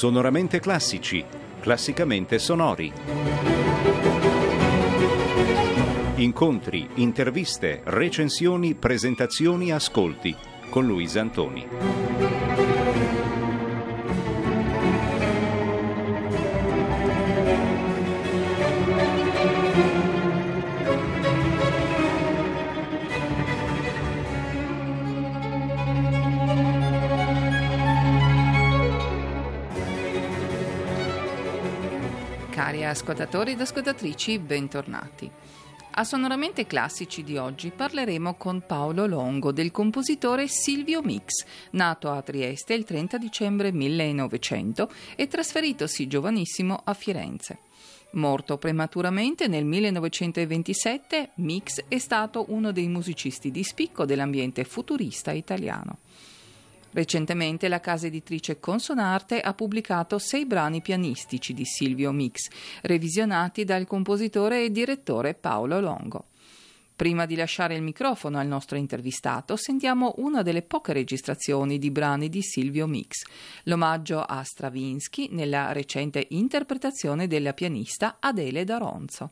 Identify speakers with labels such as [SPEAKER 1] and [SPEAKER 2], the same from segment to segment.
[SPEAKER 1] Sonoramente classici, classicamente sonori. Incontri, interviste, recensioni, presentazioni, ascolti con Luisa Antoni.
[SPEAKER 2] Ascoltatori ed ascoltatrici, bentornati. A Sonoramente Classici di oggi parleremo con Paolo Longo del compositore Silvio Mix, nato a Trieste il 30 dicembre 1900 e trasferitosi giovanissimo a Firenze. Morto prematuramente nel 1927, Mix è stato uno dei musicisti di spicco dell'ambiente futurista italiano. Recentemente la casa editrice Consonarte ha pubblicato sei brani pianistici di Silvio Mix, revisionati dal compositore e direttore Paolo Longo. Prima di lasciare il microfono al nostro intervistato, sentiamo una delle poche registrazioni di brani di Silvio Mix, l'omaggio a Stravinsky nella recente interpretazione della pianista Adele D'Aronzo.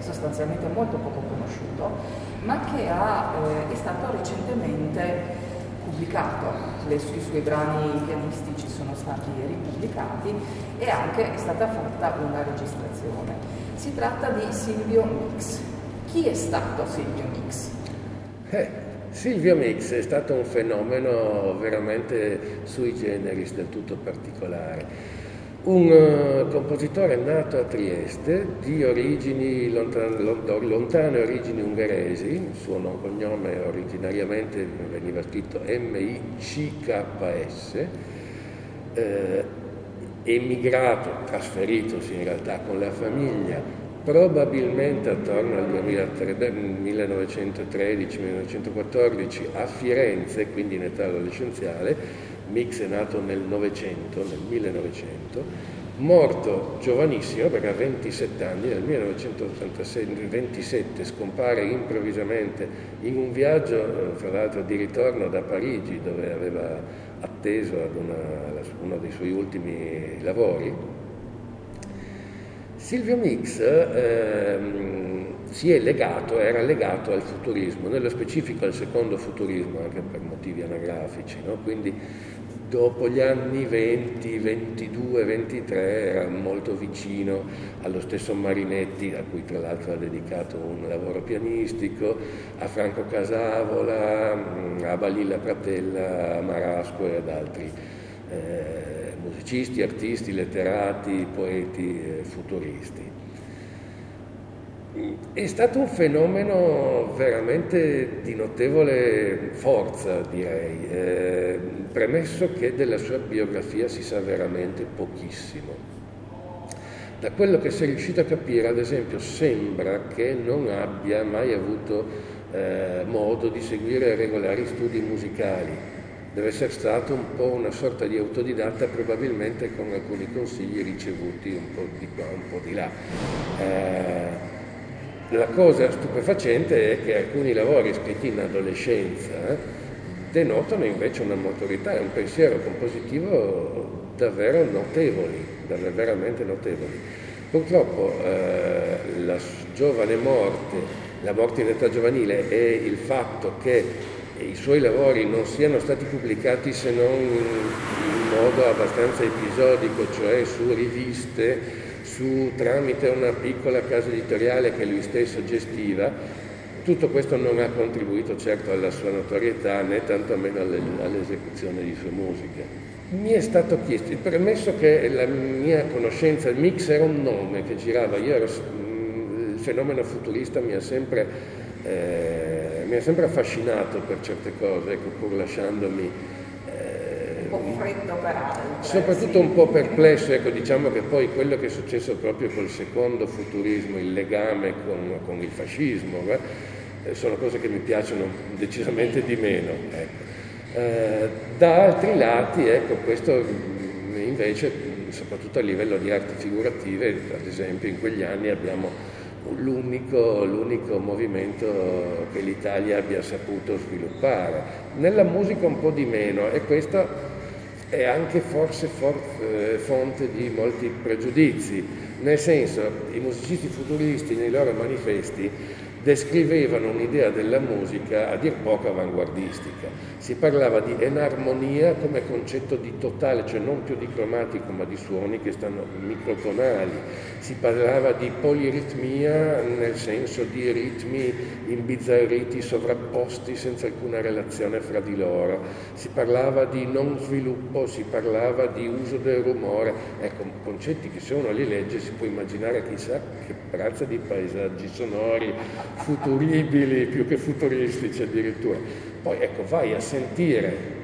[SPEAKER 2] Sostanzialmente molto poco conosciuto, ma che ha, eh, è stato recentemente pubblicato. Le, I suoi brani pianistici sono stati ripubblicati e anche è stata fatta una registrazione. Si tratta di Silvio Mix. Chi è stato Silvio Mix?
[SPEAKER 3] Eh, Silvio Mix è stato un fenomeno veramente sui generis del tutto particolare. Un uh, compositore nato a Trieste di origini lontane, lontane origini ungheresi, il suo cognome originariamente veniva scritto M-I-C-K-S, eh, emigrato, trasferitosi in realtà con la famiglia probabilmente attorno al 1913-1914 a Firenze, quindi in età adolescenziale, Mix è nato nel Novecento, nel 1900, morto giovanissimo perché a 27 anni, nel 1927 scompare improvvisamente in un viaggio, tra l'altro di ritorno da Parigi dove aveva atteso ad una, uno dei suoi ultimi lavori. Silvio Mix ehm, si è legato, era legato al futurismo, nello specifico al secondo futurismo, anche per motivi anagrafici, no? quindi dopo gli anni 20, 22, 23 era molto vicino allo stesso Marinetti, a cui tra l'altro ha dedicato un lavoro pianistico, a Franco Casavola, a Balilla Pratella, a Marasco e ad altri eh, musicisti, artisti, letterati, poeti, eh, futuristi. È stato un fenomeno veramente di notevole forza, direi, eh, premesso che della sua biografia si sa veramente pochissimo. Da quello che si è riuscito a capire, ad esempio, sembra che non abbia mai avuto eh, modo di seguire regolari studi musicali. Deve essere stato un po' una sorta di autodidatta, probabilmente con alcuni consigli ricevuti un po' di qua, un po' di là. Eh, la cosa stupefacente è che alcuni lavori scritti in adolescenza denotano invece una maturità e un pensiero compositivo davvero notevoli, davvero veramente notevoli. Purtroppo eh, la giovane morte, la morte in età giovanile e il fatto che i suoi lavori non siano stati pubblicati se non in modo abbastanza episodico, cioè su riviste, su, tramite una piccola casa editoriale che lui stesso gestiva, tutto questo non ha contribuito certo alla sua notorietà né tantomeno alle, all'esecuzione di sue musiche. Mi è stato chiesto, premesso che la mia conoscenza, il mix era un nome che girava, io ero, il fenomeno futurista mi ha sempre, eh, mi ha sempre affascinato per certe cose, ecco, pur lasciandomi
[SPEAKER 4] po' freddo per.
[SPEAKER 3] Soprattutto un po' perplesso, ecco, diciamo che poi quello che è successo proprio col secondo futurismo, il legame con, con il fascismo, eh, sono cose che mi piacciono decisamente di meno. Ecco. Eh, da altri lati, ecco, questo invece, soprattutto a livello di arti figurative, ad esempio in quegli anni abbiamo L'unico, l'unico, movimento che l'Italia abbia saputo sviluppare. Nella musica un po' di meno e questo è anche forse for, eh, fonte di molti pregiudizi, nel senso i musicisti futuristi nei loro manifesti descrivevano un'idea della musica a dir poco avanguardistica. Si parlava di enarmonia come concetto di totale, cioè non più di cromatico ma di suoni che stanno microtonali. Si parlava di poliritmia nel senso di ritmi imbizzarriti, sovrapposti senza alcuna relazione fra di loro. Si parlava di non sviluppo, si parlava di uso del rumore. Ecco, concetti che se uno li legge si può immaginare chissà che razza di paesaggi sonori futuribili più che futuristici addirittura. Poi ecco, vai a sentire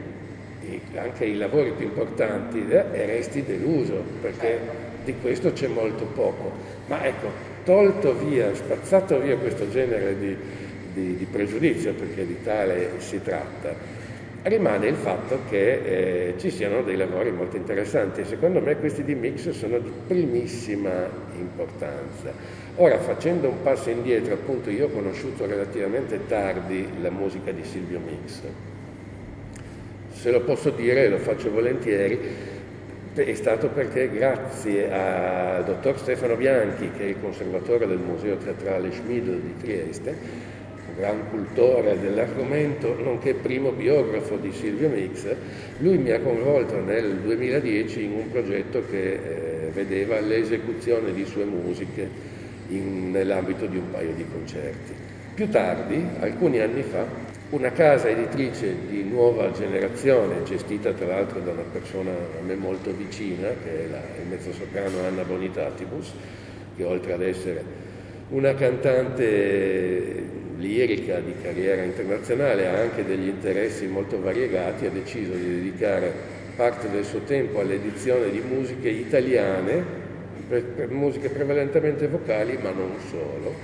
[SPEAKER 3] anche i lavori più importanti eh, e resti deluso perché di questo c'è molto poco. Ma ecco, tolto via, spazzato via questo genere di, di, di pregiudizio, perché di tale si tratta, rimane il fatto che eh, ci siano dei lavori molto interessanti secondo me questi di mix sono di primissima importanza. Ora, facendo un passo indietro, appunto, io ho conosciuto relativamente tardi la musica di Silvio Mix. Se lo posso dire, lo faccio volentieri, è stato perché grazie al dottor Stefano Bianchi, che è il conservatore del Museo Teatrale Schmidl di Trieste, gran cultore dell'argomento, nonché primo biografo di Silvio Mix, lui mi ha coinvolto nel 2010 in un progetto che eh, vedeva l'esecuzione di sue musiche in, nell'ambito di un paio di concerti. Più tardi, alcuni anni fa, una casa editrice di nuova generazione, gestita tra l'altro da una persona a me molto vicina, che è la, il mezzosoprano Anna Bonitatibus, che oltre ad essere una cantante lirica di carriera internazionale ha anche degli interessi molto variegati, ha deciso di dedicare parte del suo tempo all'edizione di musiche italiane musiche prevalentemente vocali, ma non solo.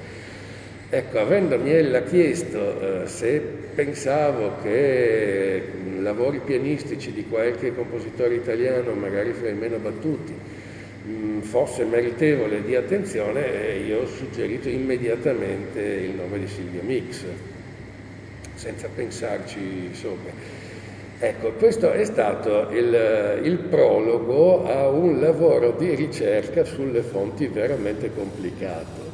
[SPEAKER 3] Ecco, avendomi ella chiesto eh, se pensavo che lavori pianistici di qualche compositore italiano, magari fra i meno battuti, mh, fosse meritevole di attenzione, eh, io ho suggerito immediatamente il nome di Silvio Mix, senza pensarci sopra. Ecco, questo è stato il, il, prologo a un lavoro di ricerca sulle fonti veramente complicato.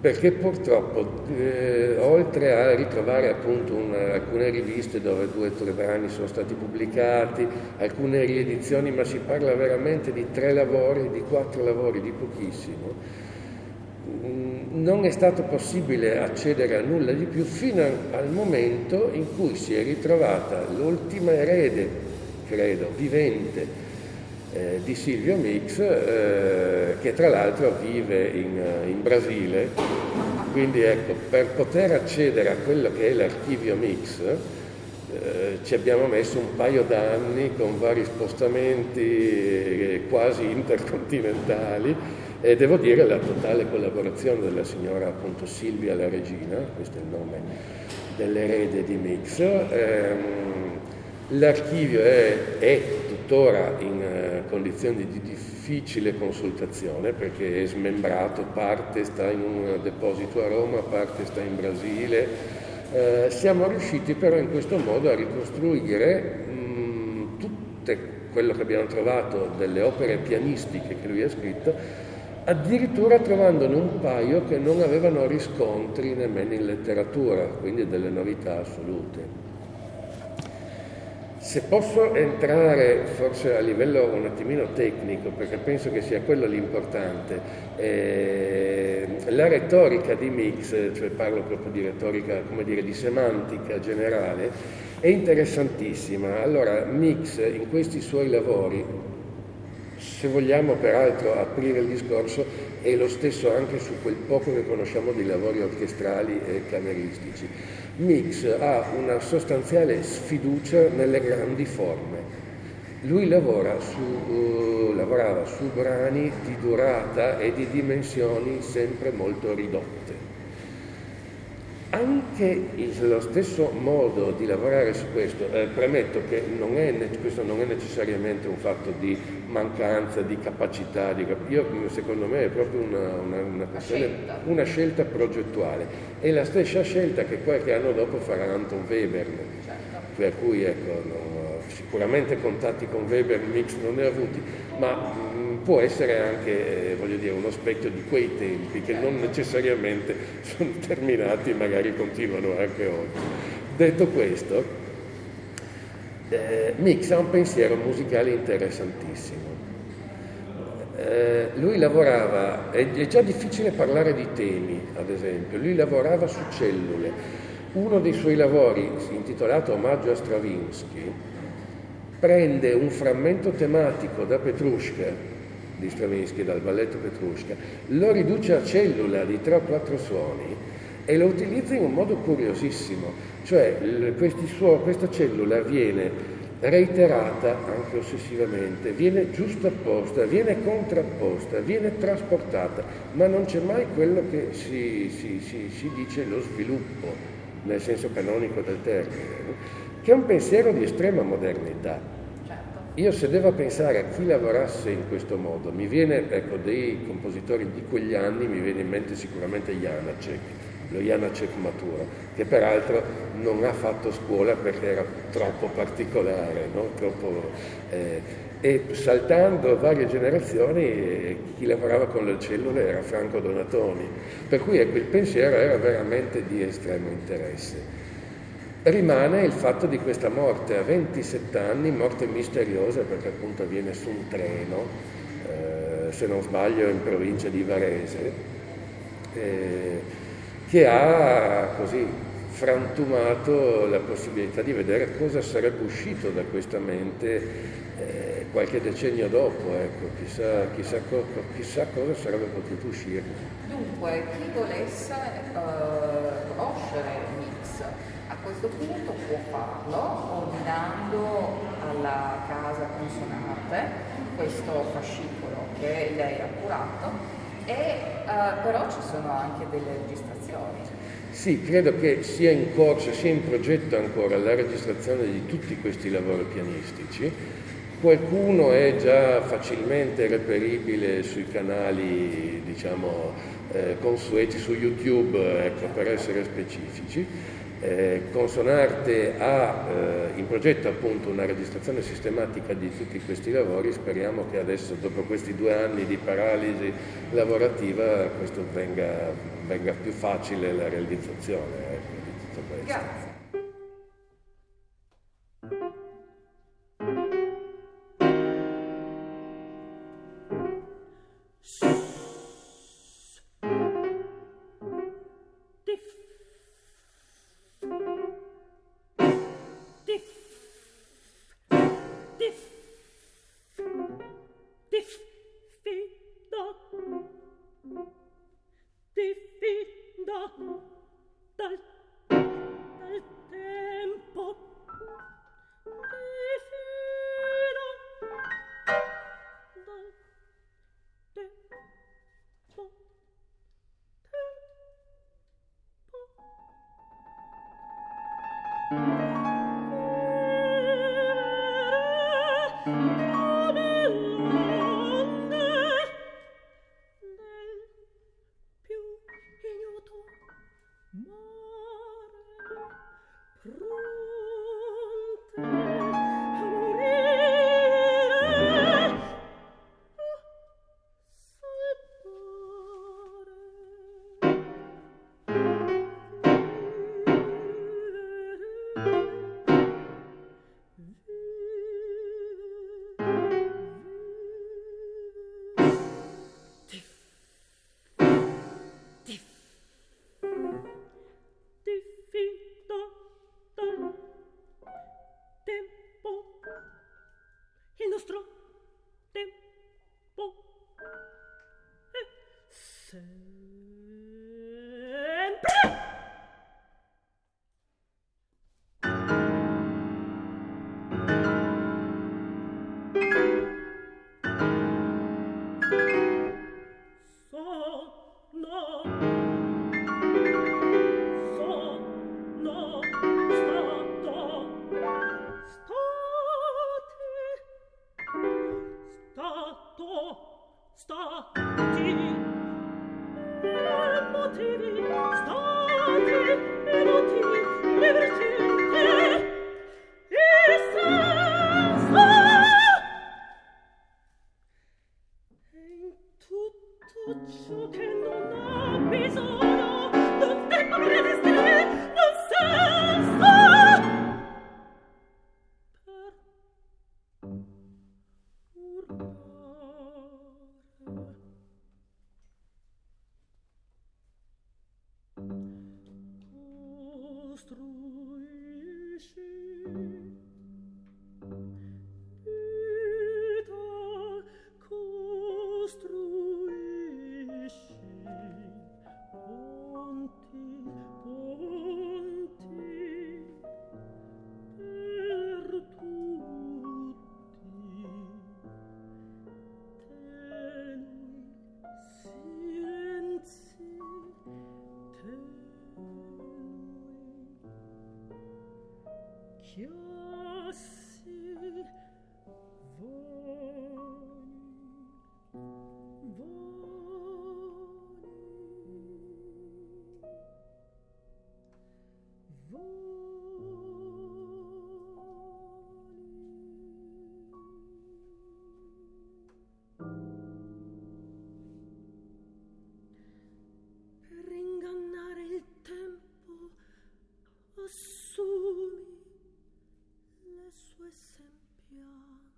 [SPEAKER 3] perché purtroppo eh, oltre a ritrovare appunto una, alcune riviste dove due o tre brani sono stati pubblicati, alcune riedizioni, ma si parla veramente di tre lavori, di quattro lavori, di pochissimo, non è stato possibile accedere a nulla di più fino al momento in cui si è ritrovata l'ultima erede, credo, vivente eh, di Silvio Mix, eh, che tra l'altro vive in, in, Brasile. Quindi ecco, per poter accedere a quello che è l'archivio Mix, eh, ci abbiamo messo un paio d'anni con vari spostamenti eh, quasi intercontinentali e devo dire la totale collaborazione della signora appunto Silvia la Regina, questo è il nome dell'erede di Mix. Ehm, l'archivio è, è tuttora in eh, condizioni di difficile consultazione perché è smembrato, parte sta in un deposito a Roma, parte sta in Brasile. Eh, siamo riusciti però in questo modo a ricostruire mh, tutte quello che abbiamo trovato delle opere pianistiche che lui ha scritto, addirittura trovandone un paio che non avevano riscontri nemmeno in letteratura, quindi delle novità assolute. Se posso entrare forse a livello un attimino tecnico, perché penso che sia quello l'importante, eh, la retorica di Mix, cioè parlo proprio di retorica, come dire, di semantica generale, è interessantissima. Allora, Mix in questi suoi lavori, se vogliamo peraltro aprire il discorso, è lo stesso anche su quel poco che conosciamo di lavori orchestrali e cameristici Mix ha una sostanziale sfiducia nelle grandi forme. Lui lavora su, uh, lavorava su brani di durata e di dimensioni sempre molto ridotte. Anche lo stesso modo di lavorare su questo, eh, premetto che non è, questo non è necessariamente un fatto di mancanza di capacità, di, io, secondo me è proprio una, una, una,
[SPEAKER 4] scelta.
[SPEAKER 3] una, scelta. progettuale. È la stessa scelta che qualche anno dopo farà Anton Weber, certo. per cui ecco, no, sicuramente contatti con Weber mix non ne ha avuti, ma mm, può essere anche eh, dire, uno specchio di quei tempi che non necessariamente sono terminati, magari continuano anche oggi. Detto questo, eh, Mix ha un pensiero musicale interessantissimo. Eh, lui lavorava, è, è già difficile parlare di temi, ad esempio, lui lavorava su cellule. Uno dei suoi lavori, intitolato Omaggio a Stravinsky, prende un frammento tematico da Petrushka, di Stravinsky, dal balletto Petrushka, lo riduce a cellula di 3 o 4 suoni e lo utilizza in un modo curiosissimo, cioè suo, questa cellula viene reiterata anche ossessivamente, viene giustapposta, viene contrapposta, viene trasportata, ma non c'è mai quello che si, si, si, si dice lo sviluppo, nel senso canonico del termine, che è un pensiero di estrema modernità. Io se devo pensare a chi lavorasse in questo modo, mi viene, ecco, dei compositori di quegli anni, mi viene in mente sicuramente Janacek, lo Janacek maturo, che peraltro non ha fatto scuola perché era troppo particolare, no? troppo, eh, e saltando varie generazioni chi lavorava con le cellule era Franco Donatoni, per cui ecco, il pensiero era veramente di estremo interesse. Rimane il fatto di questa morte a 27 anni, morte misteriosa perché appunto avviene su un treno, eh, se non sbaglio in provincia di Varese, eh, che ha così frantumato la possibilità di vedere cosa sarebbe uscito da questa mente eh, qualche decennio dopo, ecco, chissà, chissà, co- chissà, cosa sarebbe potuto uscire.
[SPEAKER 4] Dunque, chi volesse uh, conoscere questo punto può farlo ordinando alla casa consonante questo fascicolo che lei ha curato e uh, però ci sono anche delle registrazioni.
[SPEAKER 3] Sì, credo che sia in corso, sia in progetto ancora la registrazione di tutti questi lavori pianistici. Qualcuno è già facilmente reperibile sui canali, diciamo, eh, consueti su YouTube, ecco, per essere specifici Eh, Consonarte ha eh, in progetto appunto una registrazione sistematica di tutti questi lavori, speriamo che adesso dopo questi due anni di paralisi lavorativa questo venga, venga più facile la realizzazione ecco, di tutto questo.
[SPEAKER 4] Grazie. da, da, sta ti motivi your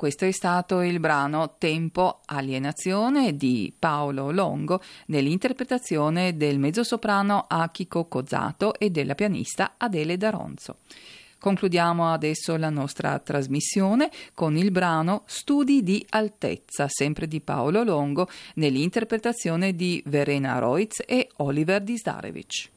[SPEAKER 2] Questo è stato il brano Tempo Alienazione di Paolo Longo nell'interpretazione del mezzosoprano Akiko Cozzato e della pianista Adele D'Aronzo. Concludiamo adesso la nostra trasmissione con il brano Studi di altezza, sempre di Paolo Longo, nell'interpretazione di Verena Reutz e Oliver Disdarevich.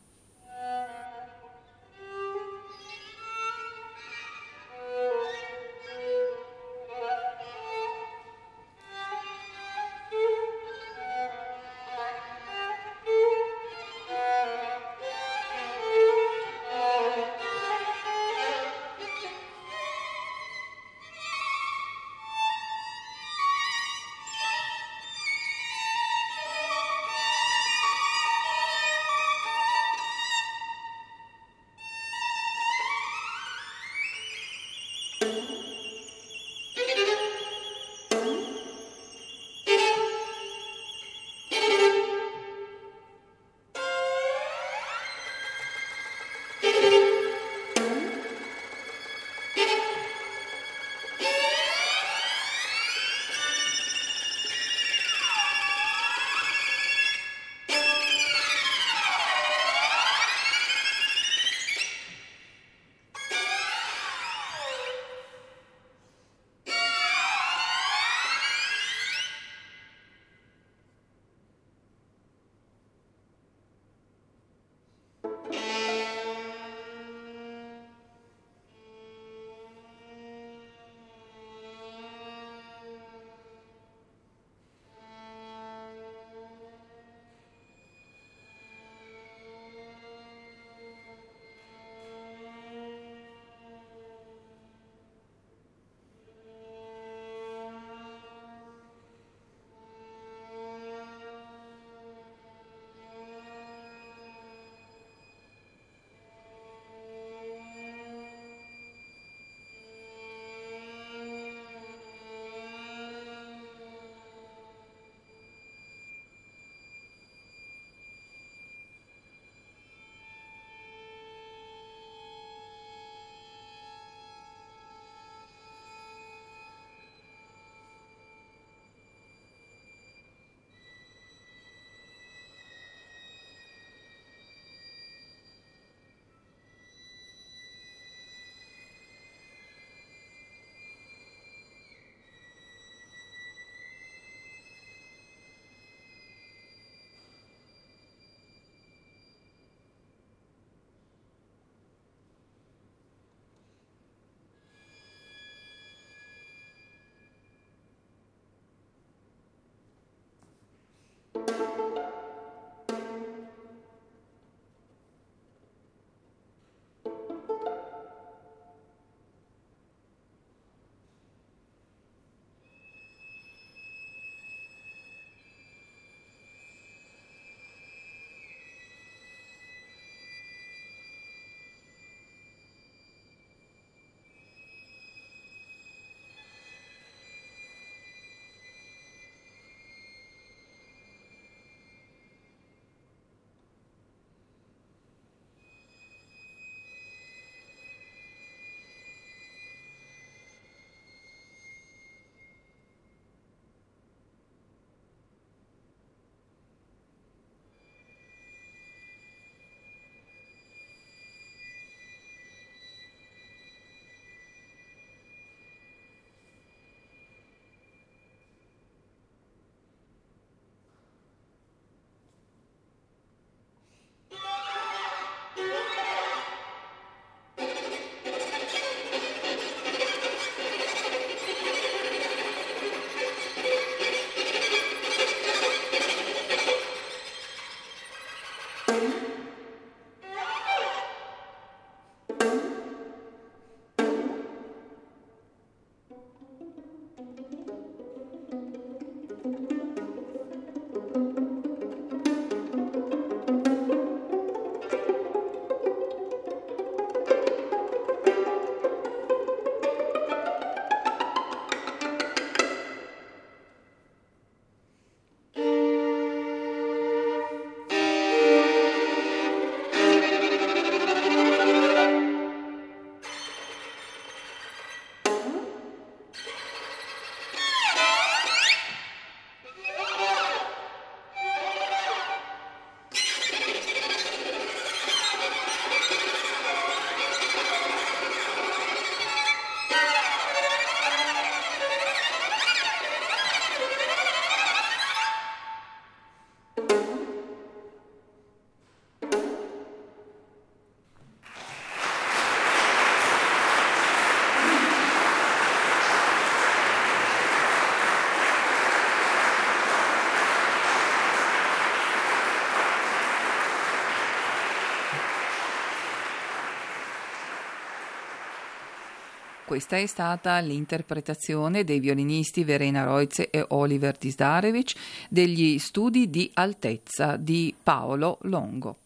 [SPEAKER 2] Questa è stata l'interpretazione dei violinisti Verena Reutze e Oliver Tisdarevic degli studi di altezza di Paolo Longo.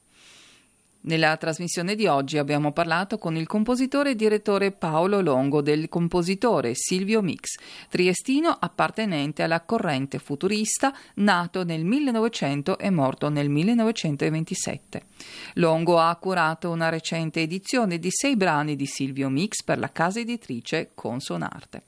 [SPEAKER 2] Nella trasmissione di oggi abbiamo parlato con il compositore e direttore Paolo Longo del compositore Silvio Mix, triestino appartenente alla corrente futurista, nato nel 1900 e morto nel 1927. Longo ha curato una recente edizione di sei brani di Silvio Mix per la casa editrice Consonarte.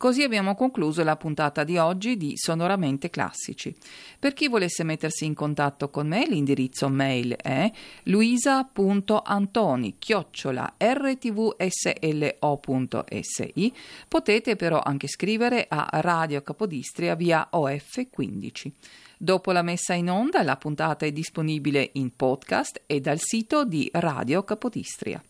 [SPEAKER 2] Così abbiamo concluso la puntata di oggi di Sonoramente Classici. Per chi volesse mettersi in contatto con me, l'indirizzo mail è luisa.antoni-rtvslo.si. Potete però anche scrivere a Radio Capodistria via OF 15. Dopo la messa in onda, la puntata è disponibile in podcast e dal sito di Radio Capodistria.